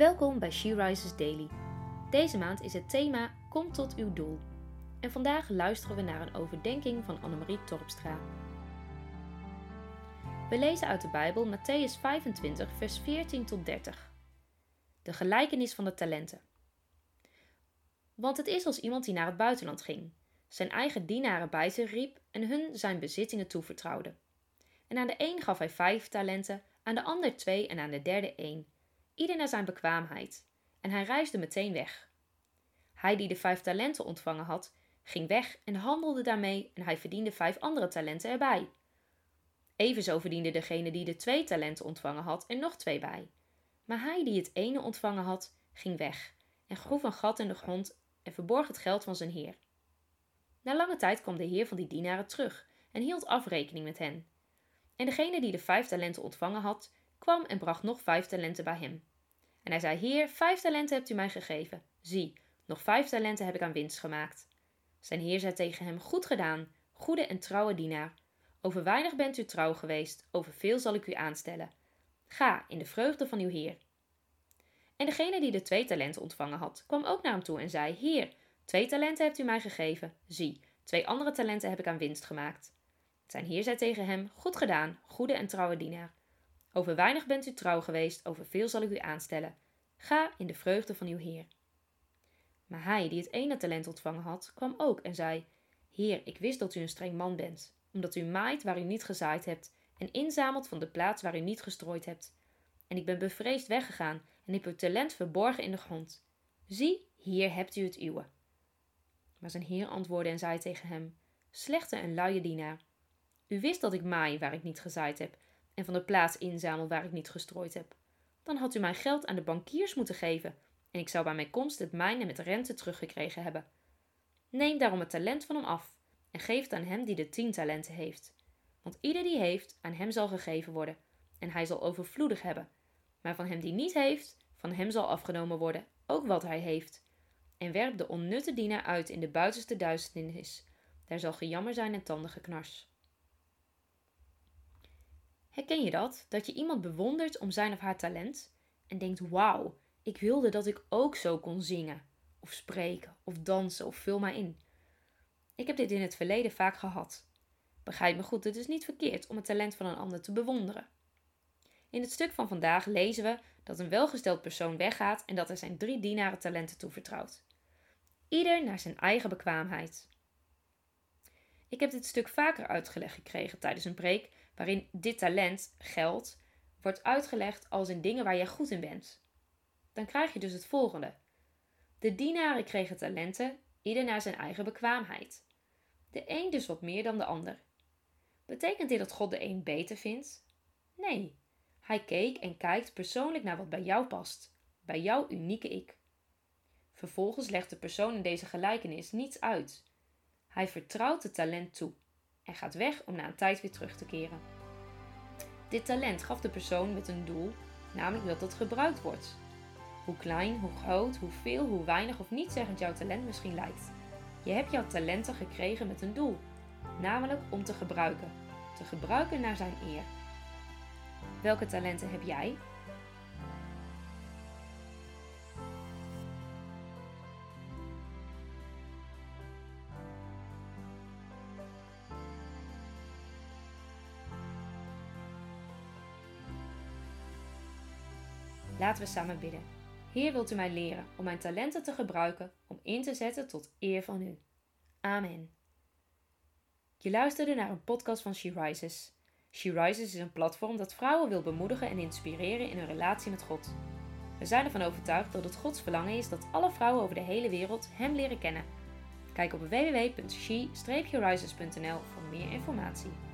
Welkom bij She Rises Daily. Deze maand is het thema Kom tot uw doel. En vandaag luisteren we naar een overdenking van Annemarie Torpstra. We lezen uit de Bijbel Matthäus 25, vers 14 tot 30. De gelijkenis van de talenten. Want het is als iemand die naar het buitenland ging, zijn eigen dienaren bij zich riep en hun zijn bezittingen toevertrouwde. En aan de een gaf hij vijf talenten, aan de ander twee en aan de derde één ieder naar zijn bekwaamheid, en hij reisde meteen weg. Hij die de vijf talenten ontvangen had, ging weg en handelde daarmee en hij verdiende vijf andere talenten erbij. Evenzo verdiende degene die de twee talenten ontvangen had er nog twee bij. Maar hij die het ene ontvangen had, ging weg en groef een gat in de grond en verborg het geld van zijn heer. Na lange tijd kwam de heer van die dienaren terug en hield afrekening met hen. En degene die de vijf talenten ontvangen had, kwam en bracht nog vijf talenten bij hem. En hij zei: Heer, vijf talenten hebt u mij gegeven. Zie, nog vijf talenten heb ik aan winst gemaakt. Zijn heer zei tegen hem: Goed gedaan, goede en trouwe dienaar. Over weinig bent u trouw geweest, over veel zal ik u aanstellen. Ga in de vreugde van uw heer. En degene die de twee talenten ontvangen had, kwam ook naar hem toe en zei: Heer, twee talenten hebt u mij gegeven. Zie, twee andere talenten heb ik aan winst gemaakt. Zijn heer zei tegen hem: Goed gedaan, goede en trouwe dienaar. Over weinig bent u trouw geweest, over veel zal ik u aanstellen. Ga in de vreugde van uw Heer. Maar hij, die het ene talent ontvangen had, kwam ook en zei: Heer, ik wist dat u een streng man bent, omdat u maait waar u niet gezaaid hebt en inzamelt van de plaats waar u niet gestrooid hebt. En ik ben bevreesd weggegaan en heb uw talent verborgen in de grond. Zie, hier hebt u het uwe. Maar zijn heer antwoordde en zei tegen hem: Slechte en luie dienaar. U wist dat ik maai waar ik niet gezaaid heb en van de plaats inzamel waar ik niet gestrooid heb. Dan had u mijn geld aan de bankiers moeten geven en ik zou bij mijn komst het mijne met rente teruggekregen hebben. Neem daarom het talent van hem af en geef het aan hem die de tien talenten heeft. Want ieder die heeft, aan hem zal gegeven worden, en hij zal overvloedig hebben. Maar van hem die niet heeft, van hem zal afgenomen worden, ook wat hij heeft. En werp de onnutte dienaar uit in de buitenste duisternis. Daar zal gejammer zijn en tandengeknars. Herken je dat? Dat je iemand bewondert om zijn of haar talent en denkt: wauw, ik wilde dat ik ook zo kon zingen, of spreken, of dansen, of vul maar in. Ik heb dit in het verleden vaak gehad. Begrijp me goed, het is niet verkeerd om het talent van een ander te bewonderen. In het stuk van vandaag lezen we dat een welgesteld persoon weggaat en dat er zijn drie dienaren talenten toevertrouwt. Ieder naar zijn eigen bekwaamheid. Ik heb dit stuk vaker uitgelegd gekregen tijdens een preek waarin dit talent, geld, wordt uitgelegd als in dingen waar jij goed in bent. Dan krijg je dus het volgende. De dienaren kregen talenten, ieder naar zijn eigen bekwaamheid. De een dus wat meer dan de ander. Betekent dit dat God de een beter vindt? Nee. Hij keek en kijkt persoonlijk naar wat bij jou past, bij jouw unieke ik. Vervolgens legt de persoon in deze gelijkenis niets uit. Hij vertrouwt het talent toe en gaat weg om na een tijd weer terug te keren. Dit talent gaf de persoon met een doel, namelijk dat het gebruikt wordt. Hoe klein, hoe groot, hoeveel, hoe weinig of niet zeggend jouw talent misschien lijkt. Je hebt jouw talenten gekregen met een doel, namelijk om te gebruiken. Te gebruiken naar zijn eer. Welke talenten heb jij Laten we samen bidden. Heer, wilt u mij leren om mijn talenten te gebruiken om in te zetten tot eer van u. Amen. Je luisterde naar een podcast van She Rises. She Rises is een platform dat vrouwen wil bemoedigen en inspireren in hun relatie met God. We zijn ervan overtuigd dat het Gods verlangen is dat alle vrouwen over de hele wereld Hem leren kennen. Kijk op www.she-rises.nl voor meer informatie.